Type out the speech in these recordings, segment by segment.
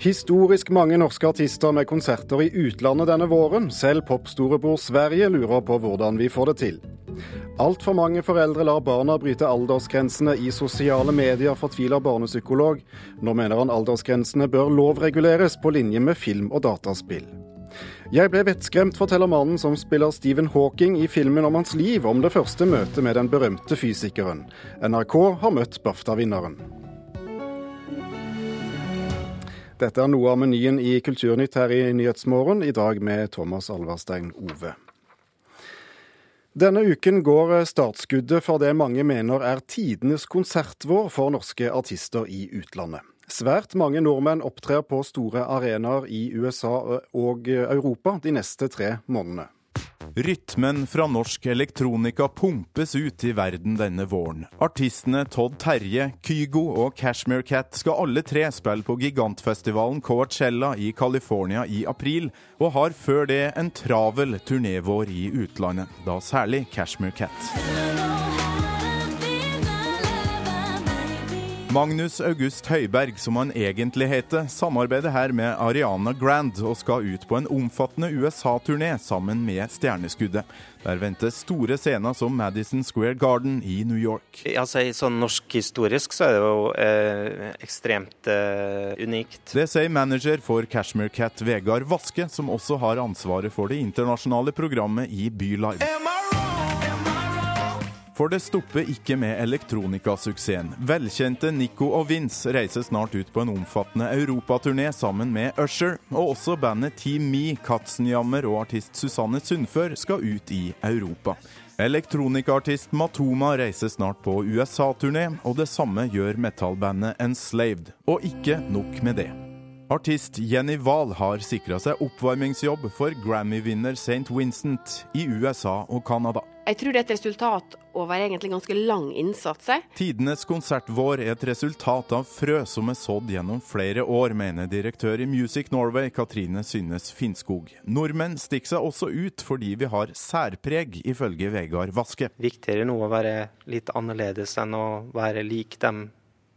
Historisk mange norske artister med konserter i utlandet denne våren. Selv popstorebror Sverige lurer på hvordan vi får det til. Altfor mange foreldre lar barna bryte aldersgrensene i sosiale medier, fortviler barnepsykolog. Nå mener han aldersgrensene bør lovreguleres på linje med film og dataspill. Jeg ble vettskremt, forteller mannen som spiller Stephen Hawking i filmen om hans liv, om det første møtet med den berømte fysikeren. NRK har møtt BAFTA-vinneren. Dette er noe av menyen i Kulturnytt her i Nyhetsmorgen, i dag med Thomas Alverstein Ove. Denne uken går startskuddet for det mange mener er tidenes konsertvår for norske artister i utlandet. Svært mange nordmenn opptrer på store arenaer i USA og Europa de neste tre månedene. Rytmen fra norsk elektronika pumpes ut i verden denne våren. Artistene Todd Terje, Kygo og Cashmere Cat skal alle tre spille på gigantfestivalen Coachella i California i april, og har før det en travel turnévår i utlandet, da særlig Cashmere Cat. Magnus August Høiberg, som han egentlig heter, samarbeider her med Ariana Grand og skal ut på en omfattende USA-turné sammen med Stjerneskuddet. Der ventes store scener som Madison Square Garden i New York. Altså, sånn Norsk-historisk så er det jo eh, ekstremt eh, unikt. Det sier manager for Cashmere Cat Vegard Vaske, som også har ansvaret for det internasjonale programmet i Bylive. For det stopper ikke med elektronikasuksessen. Velkjente Nico og Vince reiser snart ut på en omfattende europaturné sammen med Usher, og også bandet Team Me, Katzenjammer og artist Susanne Sundfør skal ut i Europa. Elektronikaartist Matoma reiser snart på USA-turné, og det samme gjør metallbandet Enslaved. Og ikke nok med det. Artist Jenny Wahl har sikra seg oppvarmingsjobb for Grammy-vinner St. Vincent i USA og Canada. Jeg tror det er et resultat over egentlig ganske lang innsats. Tidenes konsertvår er et resultat av frø som er sådd gjennom flere år, mener direktør i Music Norway Katrine Synnes Finnskog. Nordmenn stikker seg også ut fordi vi har særpreg, ifølge Vegard Vaske. Viktigere nå å være litt annerledes enn å være lik de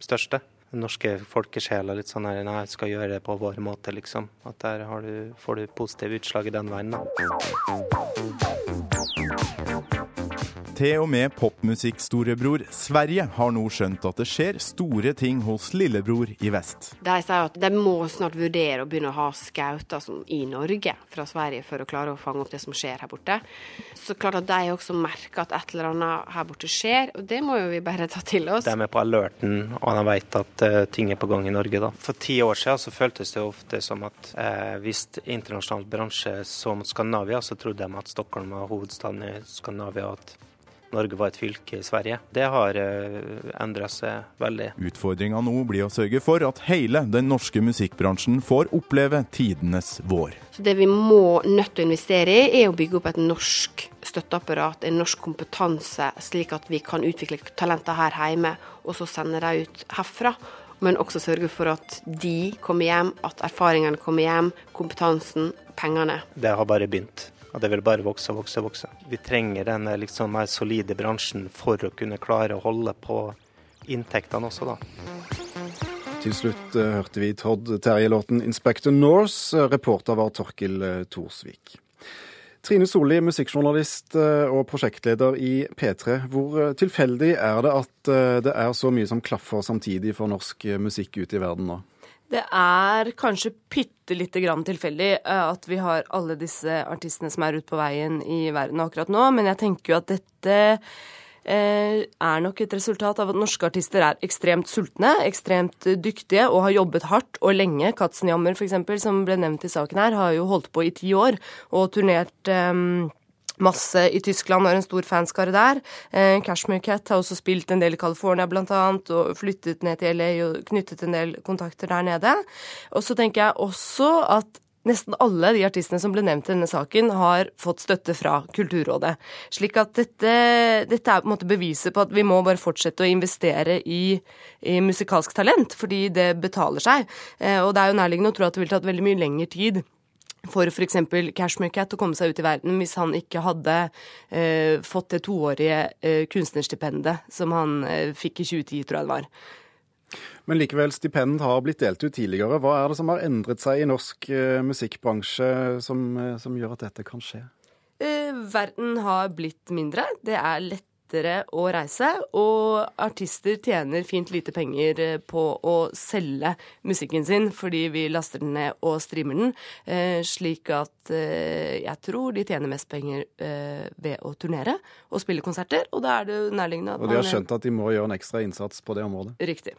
største den norske folkesjela litt sånn her Nei, skal gjøre det på vår måte, liksom. At der du, får du positive utslag i den veien, da. Til og med popmusikkstorebror Sverige har nå skjønt at det skjer store ting hos lillebror i vest. De sier at de må snart vurdere å begynne å ha skauter i Norge fra Sverige for å klare å fange opp det som skjer her borte. Så klart at de også merker at et eller annet her borte skjer, og det må jo vi bare ta til oss. De er på alerten, og de vet at uh, ting er på gang i Norge, da. For ti år siden så føltes det ofte som at uh, hvis internasjonal bransje så mot Skandinavia, så trodde de at Stockholm var hovedstaden i Skandinavia. at Norge var et fylke i Sverige. Det har eh, endra seg veldig. Utfordringa nå blir å sørge for at hele den norske musikkbransjen får oppleve tidenes vår. Så Det vi må nødt til å investere i, er å bygge opp et norsk støtteapparat, en norsk kompetanse, slik at vi kan utvikle talenter her hjemme, og så sende dem ut herfra men også sørge for at de kommer hjem, at erfaringene kommer hjem, kompetansen, pengene. Det har bare begynt. Og det vil bare vokse og vokse og vokse. Vi trenger denne liksom mer solide bransjen for å kunne klare å holde på inntektene også, da. Til slutt uh, hørte vi Todd Terje-låten 'Inspector Norse'. Reporter var Torkil uh, Thorsvik. Trine Solli, musikkjournalist og prosjektleder i P3. Hvor tilfeldig er det at det er så mye som klaffer samtidig for norsk musikk ute i verden nå? Det er kanskje bitte lite grann tilfeldig eh, at vi har alle disse artistene som er ute på veien i verden akkurat nå, men jeg tenker jo at dette eh, er nok et resultat av at norske artister er ekstremt sultne, ekstremt dyktige og har jobbet hardt og lenge. Katzenjammer f.eks., som ble nevnt i saken her, har jo holdt på i ti år og turnert um, masse i Tyskland, har en stor fanskare der. Eh, Cashmere Cat har også spilt en del i California annet, og flyttet ned til LA og knyttet en del kontakter der nede. Og så tenker jeg også at Nesten alle de artistene som ble nevnt i denne saken, har fått støtte fra Kulturrådet. Slik at dette, dette er på en måte beviset på at vi må bare fortsette å investere i, i musikalsk talent, fordi det betaler seg. Eh, og det er jo nærliggende å tro at det ville tatt veldig mye lengre tid for f.eks. Cashmere Cat å komme seg ut i verden hvis han ikke hadde eh, fått det toårige eh, kunstnerstipendet som han eh, fikk i 2010, tror jeg det var. Men likevel, stipend har blitt delt ut tidligere. Hva er det som har endret seg i norsk eh, musikkbransje som, eh, som gjør at dette kan skje? Eh, verden har blitt mindre. Det er lett lettere å reise, og artister tjener fint lite penger eh, på å selge musikken sin fordi vi laster den ned og streamer den, eh, slik at eh, jeg tror de tjener mest penger ved å turnere og spille konserter, og da er det nærliggende at Og de har skjønt at de må gjøre en ekstra innsats på det området? Riktig.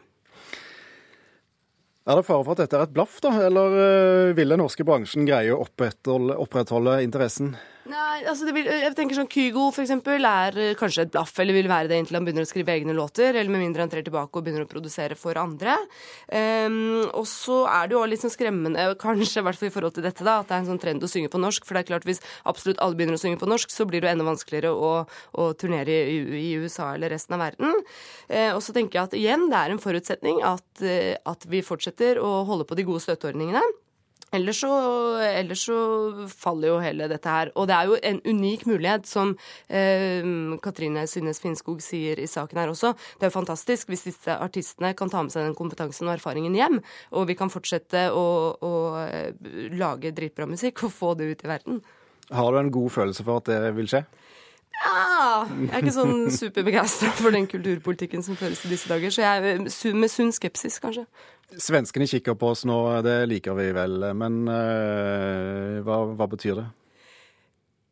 Er det fare for at dette er et blaff, da, eller vil den norske bransjen greie å opprettholde interessen? Nei, altså vil, jeg tenker sånn Kygo for eksempel er eh, kanskje et blaff, eller vil være det inntil han begynner å skrive egne låter, eller med mindre han trer tilbake og begynner å produsere for andre. Um, og så er det jo litt sånn skremmende, kanskje i hvert fall i forhold til dette, da, at det er en sånn trend å synge på norsk. For det er klart hvis absolutt alle begynner å synge på norsk, så blir det jo enda vanskeligere å, å turnere i, i, USA eller resten av verden. Uh, og så tenker jeg at igjen, det er en forutsetning at, at vi fortsetter å holde på de gode støtteordningene. Ellers så, ellers så, faller jo hele dette her. Og det er jo en unik mulighet, som eh, Katrine Synnes Finnskog sier i saken her også. Det er jo fantastisk hvis disse artistene kan ta med seg den kompetansen og erfaringen hjem, og vi kan fortsette å, å eh, lage dritbra musikk og få det ut i verden. Har du en god følelse for at det vil skje? Ja, jeg er ikke sånn superbegeistra for den kulturpolitikken som føres i disse dager, så jeg er med sunn skepsis, kanskje. Svenskene kikker på oss nå, det liker vi vel. Men uh, hva, hva, betyr det?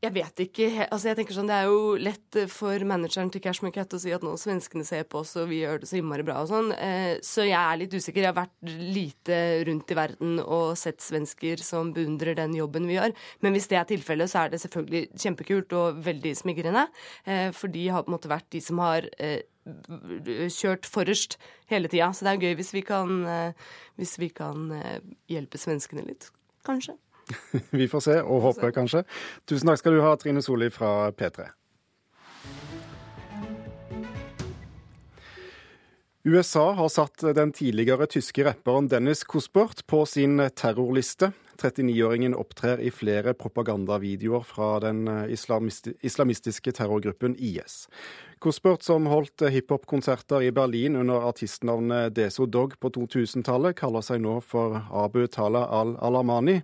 Jeg vet ikke. altså jeg tenker sånn, Det er jo lett for manageren til Cash Cat å si at nå svenskene ser på oss og vi gjør det så innmari bra og sånn. Uh, så jeg er litt usikker. Jeg har vært lite rundt i verden og sett svensker som beundrer den jobben vi gjør. Men hvis det er tilfellet, så er det selvfølgelig kjempekult og veldig smigrende. Uh, for de har på en måte vært de som har kjørt forrest hele tida. Så det er gøy hvis vi kan, eh, hvis vi kan eh, hjelpe svenskene litt, kanskje. vi får se, og håpe kanskje. Tusen takk skal du ha, Trine Solli fra P3. USA har satt den tidligere tyske rapperen Dennis Kuspert på sin terrorliste. 39-åringen opptrer i flere propagandavideoer fra den islamistiske terrorgruppen IS. Kuspert, som holdt hiphop-konserter i Berlin under artistnavnet Deso Dog på 2000-tallet, kaller seg nå for Abu Tala al-Alamani.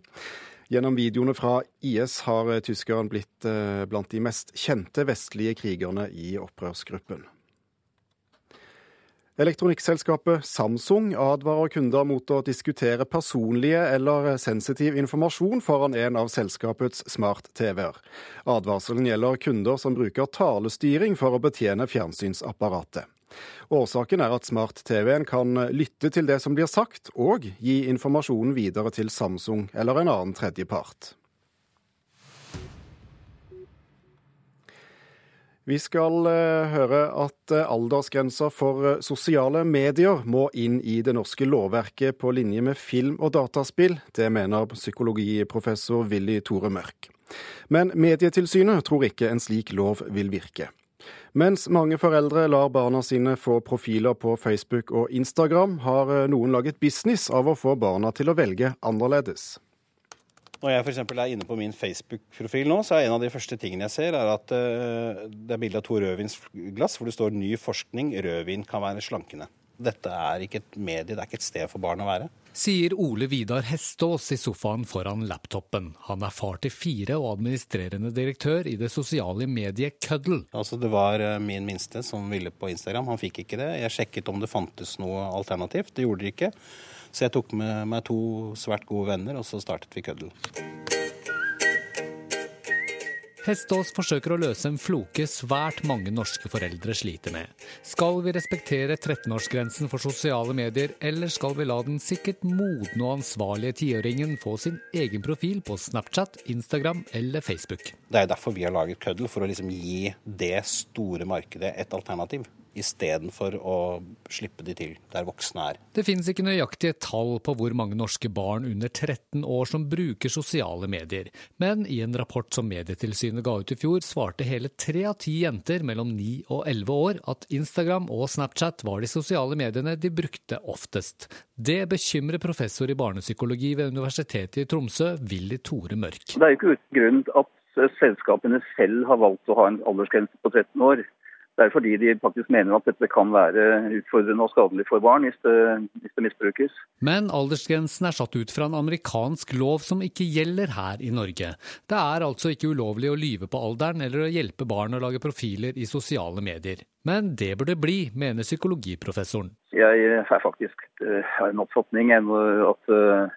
Gjennom videoene fra IS har tyskeren blitt eh, blant de mest kjente vestlige krigerne i opprørsgruppen. Elektronikkselskapet Samsung advarer kunder mot å diskutere personlige eller sensitiv informasjon foran en av selskapets smart-TV-er. Advarselen gjelder kunder som bruker talestyring for å betjene fjernsynsapparatet. Årsaken er at smart-TV-en kan lytte til det som blir sagt, og gi informasjonen videre til Samsung eller en annen tredjepart. Vi skal eh, høre at eh, aldersgrensa for eh, sosiale medier må inn i det norske lovverket på linje med film og dataspill. Det mener psykologiprofessor Willy Tore Mørk. Men Medietilsynet tror ikke en slik lov vil virke. Mens mange foreldre lar barna sine få profiler på Facebook og Instagram, har noen laget business av å få barna til å velge annerledes. Når jeg f.eks. er inne på min Facebook-profil nå, så er en av de første tingene jeg ser, er at uh, det er bilde av to rødvinsglass hvor det står 'ny forskning rødvin kan være slankende'. Dette er ikke et medie, det er ikke et sted for barn å være. Sier Ole Vidar Hestås i sofaen foran laptopen. Han er far til fire og administrerende direktør i det sosiale mediet Køddel. Altså Det var eh, min minste som ville på Instagram, han fikk ikke det. Jeg sjekket om det fantes noe alternativt, det gjorde det ikke. Så jeg tok med meg to svært gode venner, og så startet vi køddel. Hestås forsøker å løse en floke svært mange norske foreldre sliter med. Skal vi respektere 13-årsgrensen for sosiale medier, eller skal vi la den sikkert modne og ansvarlige tiåringen få sin egen profil på Snapchat, Instagram eller Facebook? Det er derfor vi har laget køddel, for å liksom gi det store markedet et alternativ istedenfor å slippe de til der voksne er. Det finnes ikke nøyaktige tall på hvor mange norske barn under 13 år som bruker sosiale medier, men i en rapport som Medietilsynet ga ut i fjor, svarte hele tre av ti jenter mellom 9 og 11 år at Instagram og Snapchat var de sosiale mediene de brukte oftest. Det bekymrer professor i barnepsykologi ved Universitetet i Tromsø, Willy Tore Mørk. Det er jo ikke uten grunn at selskapene selv har valgt å ha en aldersgrense på 13 år. Det er fordi de faktisk mener at dette kan være utfordrende og skadelig for barn hvis det, hvis det misbrukes. Men aldersgrensen er satt ut fra en amerikansk lov som ikke gjelder her i Norge. Det er altså ikke ulovlig å lyve på alderen eller å hjelpe barn å lage profiler i sosiale medier. Men det burde bli, mener psykologiprofessoren. Jeg er faktisk eh, har en oppfatning at eh,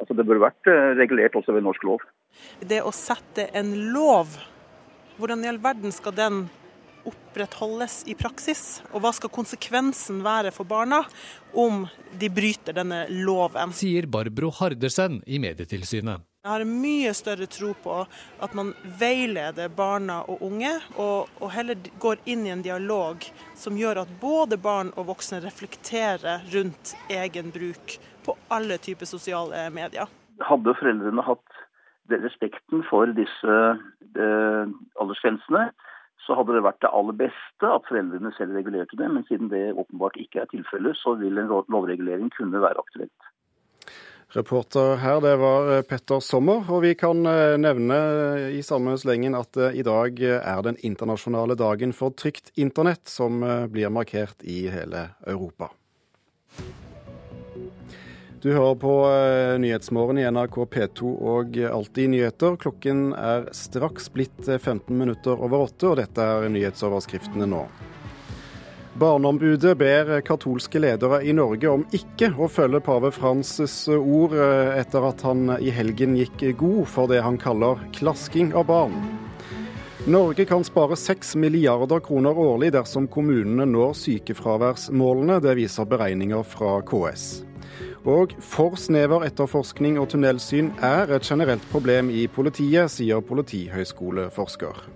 altså det burde vært eh, regulert også ved norsk lov. Det å sette en lov, hvordan i all verden skal den opprettholdes i praksis? Og hva skal konsekvensen være for barna om de bryter denne loven? Sier Barbro Hardersen i Medietilsynet. Jeg har mye større tro på at man veileder barna og unge, og, og, heller går inn i en dialog som gjør at både barn og voksne reflekterer rundt egen bruk på alle typer sosiale medier. Hadde foreldrene hatt respekten for disse eh, aldersgrensene, så hadde det vært det aller beste at foreldrene selv regulerte det. Men siden det åpenbart ikke er tilfellet, så vil en lovregulering kunne være aktuelt. Reporter her, det var eh, Petter Sommer. Og vi kan eh, nevne eh, i samme slengen at i dag er den internasjonale dagen for trygt internett, som blir markert i hele Europa. Du hører på Nyhetsmorgen i NRK P2 og Alltid nyheter. Klokken er straks blitt 15 minutter over åtte, og dette er nyhetsoverskriftene nå. Barneombudet ber katolske ledere i Norge om ikke å følge pave Frans' ord etter at han i helgen gikk god for det han kaller klasking av barn. Norge kan spare 6 milliarder kroner årlig dersom kommunene når sykefraværsmålene. Det viser beregninger fra KS. Og for snever etterforskning og tunnelsyn er et generelt problem i politiet, sier politihøyskoleforsker.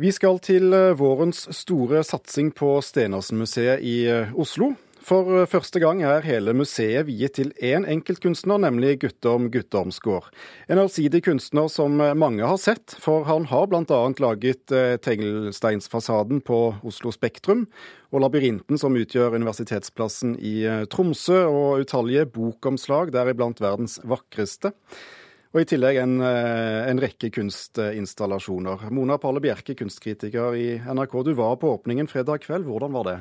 Vi skal til eh, vårens store satsing på Stenersen-museet i eh, Oslo. For eh, første gang er hele museet viet til én enkeltkunstner, nemlig Guttorm Guttormsgård. En allsidig kunstner som mange har sett, for han har bl.a. laget teglsteinsfasaden på Oslo Spektrum, og labyrinten som utgjør universitetsplassen i Tromsø, og utallige bokomslag, deriblant verdens vakreste. Og i tillegg en, eh, en rekke kunstinstallasjoner. Mona Palle Bjerke, kunstkritiker i NRK. Du var på åpningen fredag kveld. Hvordan var det?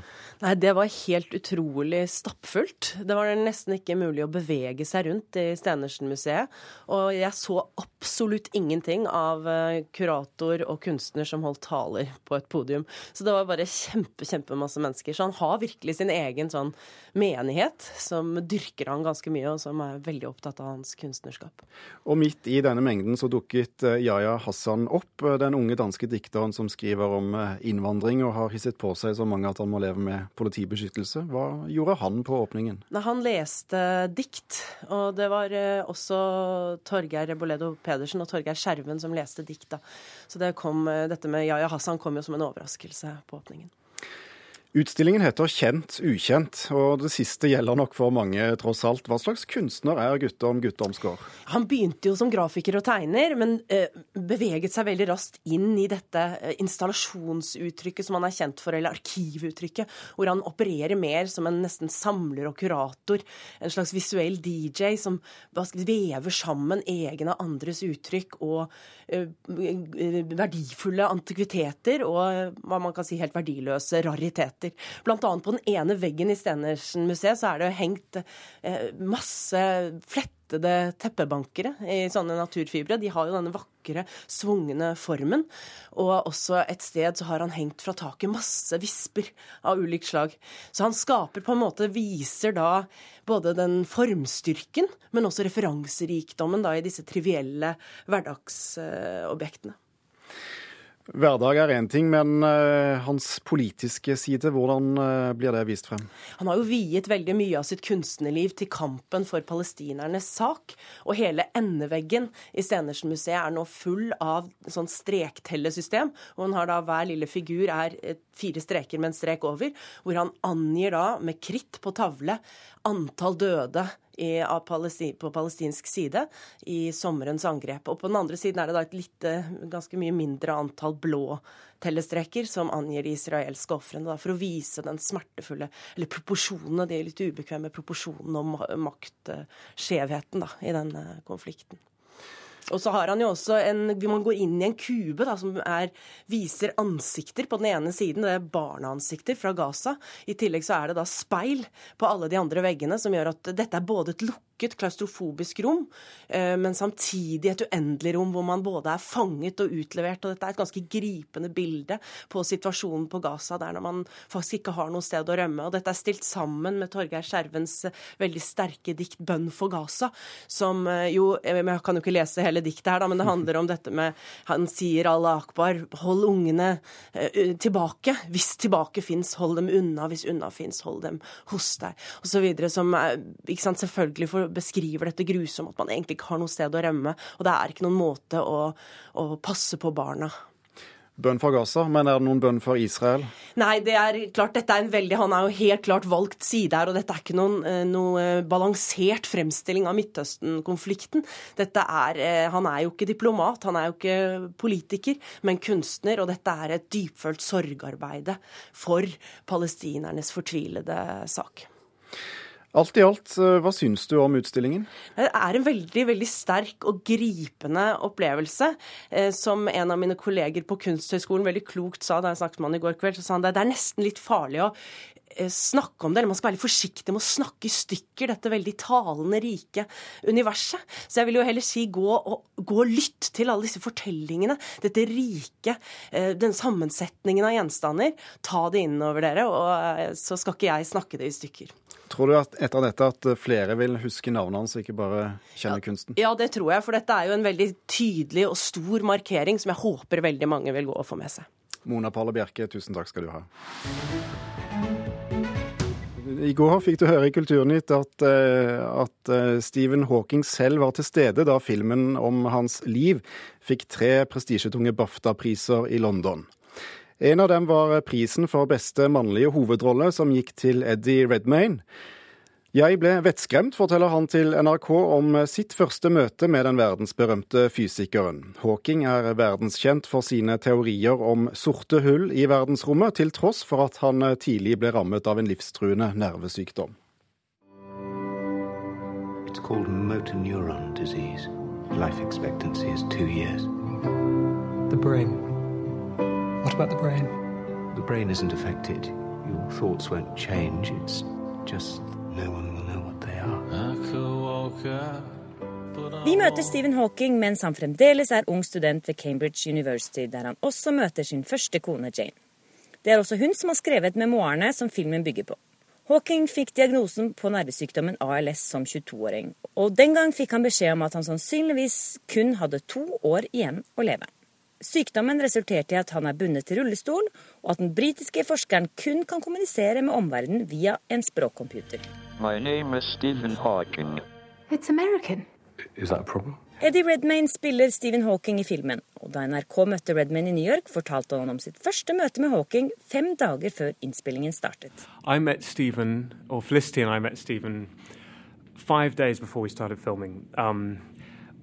Nei, Det var helt utrolig stappfullt. Det var nesten ikke mulig å bevege seg rundt i Stenersen-museet. Og jeg så absolutt ingenting av eh, kurator og kunstner som holdt taler på et podium. Så det var bare kjempe, kjempemasse mennesker. Så han har virkelig sin egen sånn menighet som dyrker han ganske mye, og som er veldig opptatt av hans kunstnerskap. Og midt i denne mengden så dukket eh, Yahya Hassan opp, eh, den unge danske dikteren som skriver om eh, innvandring og har hisset på seg så mange at han må leve med politibeskyttelse. Hva gjorde han på åpningen? Han leste dikt, og det var også Torgeir Reboledo Pedersen og Torgeir Skjerven som leste dikt. da. Så det kom, dette med Yahya Hassan kom jo som en overraskelse på åpningen. Utstillingen heter Kjent ukjent, og det siste gjelder nok for mange, tross alt. Hva slags kunstner er Guttorm Guttormsgaard? Han begynte jo som grafiker og tegner, men eh, beveget seg veldig raskt inn i dette eh, installasjonsuttrykket som han er kjent for, eller arkivuttrykket, hvor han opererer mer som en nesten samler og kurator. En slags visuell DJ som vever sammen egne og andres uttrykk og eh, verdifulle antikviteter og hva man kan si helt verdiløse rariteter etter. Blant annet på den ene veggen i Stenersen-museet så er det hengt eh, masse flettede teppebankere i sånne naturfibre. De har jo denne vakre, svungne formen. Og også et sted så har han hengt fra taket masse visper av ulikt slag. Så han skaper på en måte, viser da både den formstyrken, men også referanserikdommen da i disse trivielle hverdagsobjektene. Hverdag er én ting, men uh, hans politiske side, hvordan uh, blir det vist frem? Han har jo viet veldig mye av sitt kunstnerliv til kampen for palestinernes sak. Og hele endeveggen i Stenersen-museet er nå full av sånn strektellesystem. Og han har da hver lille figur er fire streker med en strek over, hvor han angir da med kritt på tavle antall døde i, palestin, på palestinsk side i sommerens angrep. Og på den andre siden er det da et lite, ganske mye mindre antall blå tellestreker som angir de israelske ofrene, for å vise den smertefulle Eller proporsjonene, de litt ubekvemme proporsjonene om maktskjevheten i denne konflikten. Og så har han jo også en Man går inn i en kube da, som er, viser ansikter på den ene siden. Det er barneansikter fra Gaza. I tillegg så er det da speil på alle de andre veggene, som gjør at dette er både et lukket lukket, klaustrofobisk rom, eh, men samtidig et uendelig rom hvor man både er fanget og utlevert. og Dette er et ganske gripende bilde på situasjonen på Gaza, der når man faktisk ikke har noe sted å rømme. og Dette er stilt sammen med Torgeir Skjervens eh, veldig sterke dikt 'Bønn for Gaza', som eh, jo Jeg kan jo ikke lese hele diktet her, da, men det handler om dette med Han sier Allah akbar, hold ungene tilbake. Hvis tilbake fins, hold dem unna. Hvis unna fins, hold dem hos deg. Og så videre, som ikke sant, selvfølgelig for beskriver dette grusomt, at man egentlig ikke har noe sted å rømme. Og det er ikke noen måte å, å passe på barna. Bønn for Gaza, men er det noen bønn for Israel? Nei, det er klart, dette er en veldig, han er jo helt klart valgt side her. Og dette er ikke noen eh, noe balansert fremstilling av Midtøsten-konflikten. Dette er, eh, Han er jo ikke diplomat, han er jo ikke politiker, men kunstner. Og dette er et dypfølt sorgarbeide for palestinernes fortvilede sak. Alt i alt, eh, hva syns du om utstillingen? Det er en veldig veldig sterk og gripende opplevelse. Eh, som en av mine kolleger på Kunsthøgskolen veldig klokt sa da jeg snakket med han i går kveld, så sa han det, det er nesten litt farlig å snakke om det, eller man skal være litt forsiktig med å snakke i stykker dette veldig talende, rike universet. Så jeg vil jo heller si gå og, gå og lytt til alle disse fortellingene, dette rike, den sammensetningen av gjenstander. Ta det innover dere, og så skal ikke jeg snakke det i stykker. Tror du at etter dette at flere vil huske navnet hans, og ikke bare kjenne ja, kunsten? Ja, det tror jeg, for dette er jo en veldig tydelig og stor markering som jeg håper veldig mange vil gå og få med seg. Mona Palle Bjerke, tusen takk skal du ha. I går fikk du høre i Kulturnytt at, eh, at eh, Stephen Hawking selv var til stede da filmen om hans liv fikk tre prestisjetunge BAFTA-priser i London. En av dem var prisen for beste mannlige hovedrolle, som gikk til Eddie Redmayne. Jeg ble vettskremt, forteller han til NRK om sitt første møte med den verdensberømte fysikeren. Hawking er verdenskjent for sine teorier om sorte hull i verdensrommet, til tross for at han tidlig ble rammet av en livstruende nervesykdom. It's called motor neuron disease. Life expectancy is two years. The brain. What about the brain? The brain isn't affected. Your thoughts won't change. It's just Vi møter Stephen Hawking mens han fremdeles er ung student ved Cambridge University, der han også møter sin første kone Jane. Det er også hun som har skrevet memoarene som filmen bygger på. Hawking fikk diagnosen på nervesykdommen ALS som 22-åring, og den gang fikk han beskjed om at han sannsynligvis kun hadde to år igjen å leve. Sykdommen resulterte i at han er bundet til rullestol, og at den britiske forskeren kun kan kommunisere med omverdenen via en språkcomputer. Eddie Redmayne spiller Stephen Hawking i filmen, og da NRK møtte Redmayne i New York, fortalte han om sitt første møte med Hawking fem dager før innspillingen startet. I met Stephen, or Felicity and I met Stephen five days before we started filming. Um,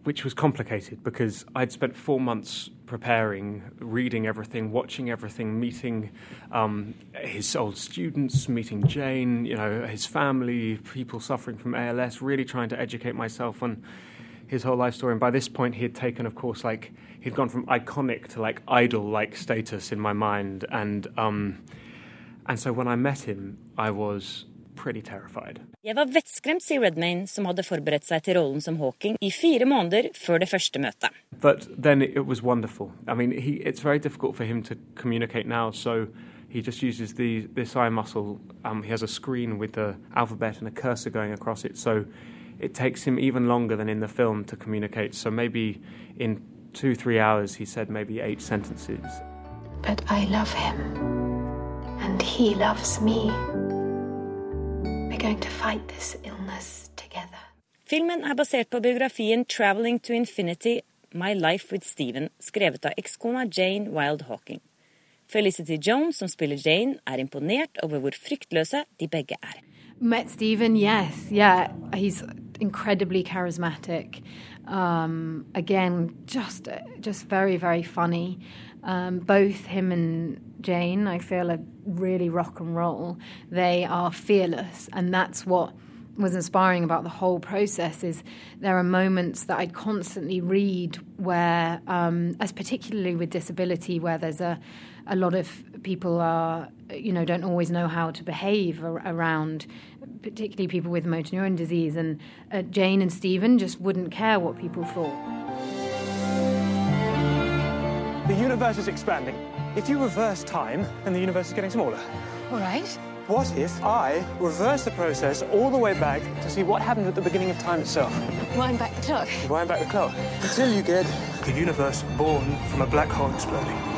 which was complicated because I'd spent four months preparing, reading everything, watching everything, meeting um, his old students, meeting Jane, you know, his family, people suffering from ALS, really trying to educate myself on his whole life story. And by this point, he had taken, of course, like he'd gone from iconic to like idol-like status in my mind, and um, and so when I met him, I was Jeg var vettskremt, sier Redmayne, som hadde forberedt seg til rollen som Hawking i fire måneder før det første møtet. But then it was wonderful. I mean, he, it's very difficult for him to communicate now, so he just uses the, this eye muscle. Um, he has a screen with the alphabet and a cursor going across it, so it takes him even longer than in the film to communicate. So maybe in two, three hours, he said maybe eight sentences. But I love him, and he loves me. Filmen er basert på biografien 'Traveling to Infinity My Life with Steven', skrevet av ekskona Jane Wild Hawking. Felicity Jones, som spiller Jane, er imponert over hvor fryktløse de begge er. Met Steven, yes, yeah, he's incredibly charismatic. Um, again, just just very very funny. Um, both him and Jane, I feel, are really rock and roll. They are fearless, and that's what was inspiring about the whole process is there are moments that I'd constantly read where, um, as particularly with disability, where there's a, a lot of people are, you know, don't always know how to behave ar- around, particularly people with motor neuron disease, and uh, Jane and Stephen just wouldn't care what people thought. The universe is expanding. If you reverse time, then the universe is getting smaller. All right. What if I reverse the process all the way back to see what happened at the beginning of time itself? Wind back the clock. Wind back the clock until you get the universe born from a black hole exploding.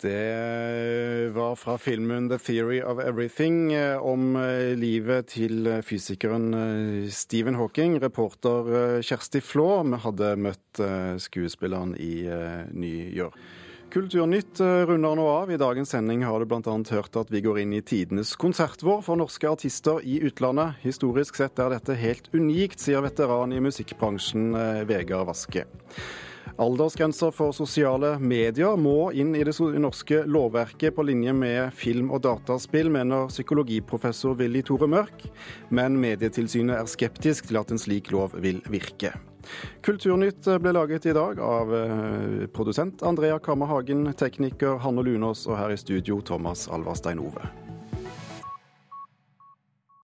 Det var fra filmen 'The Theory of Everything' eh, om eh, livet til eh, fysikeren Stephen Hawking. Reporter Kjersti Flå vi hadde møtt skuespilleren i New York. Kulturnytt runder nå av. I dagens sending har du bl.a. hørt at vi går inn i tidenes konsertvår for norske artister i utlandet. Historisk sett er dette helt unikt, sier veteran i musikkbransjen Vegard Vaske. Aldersgrenser for sosiale medier må inn i det norske lovverket på linje med film og dataspill, mener psykologiprofessor Willy Tore Mørk, men Medietilsynet er skeptisk til at en slik lov vil virke. Kulturnytt ble laget i dag av eh, produsent Andrea Kammerhagen, tekniker Hanne Lunås og her i studio Thomas Alvarstein Ove.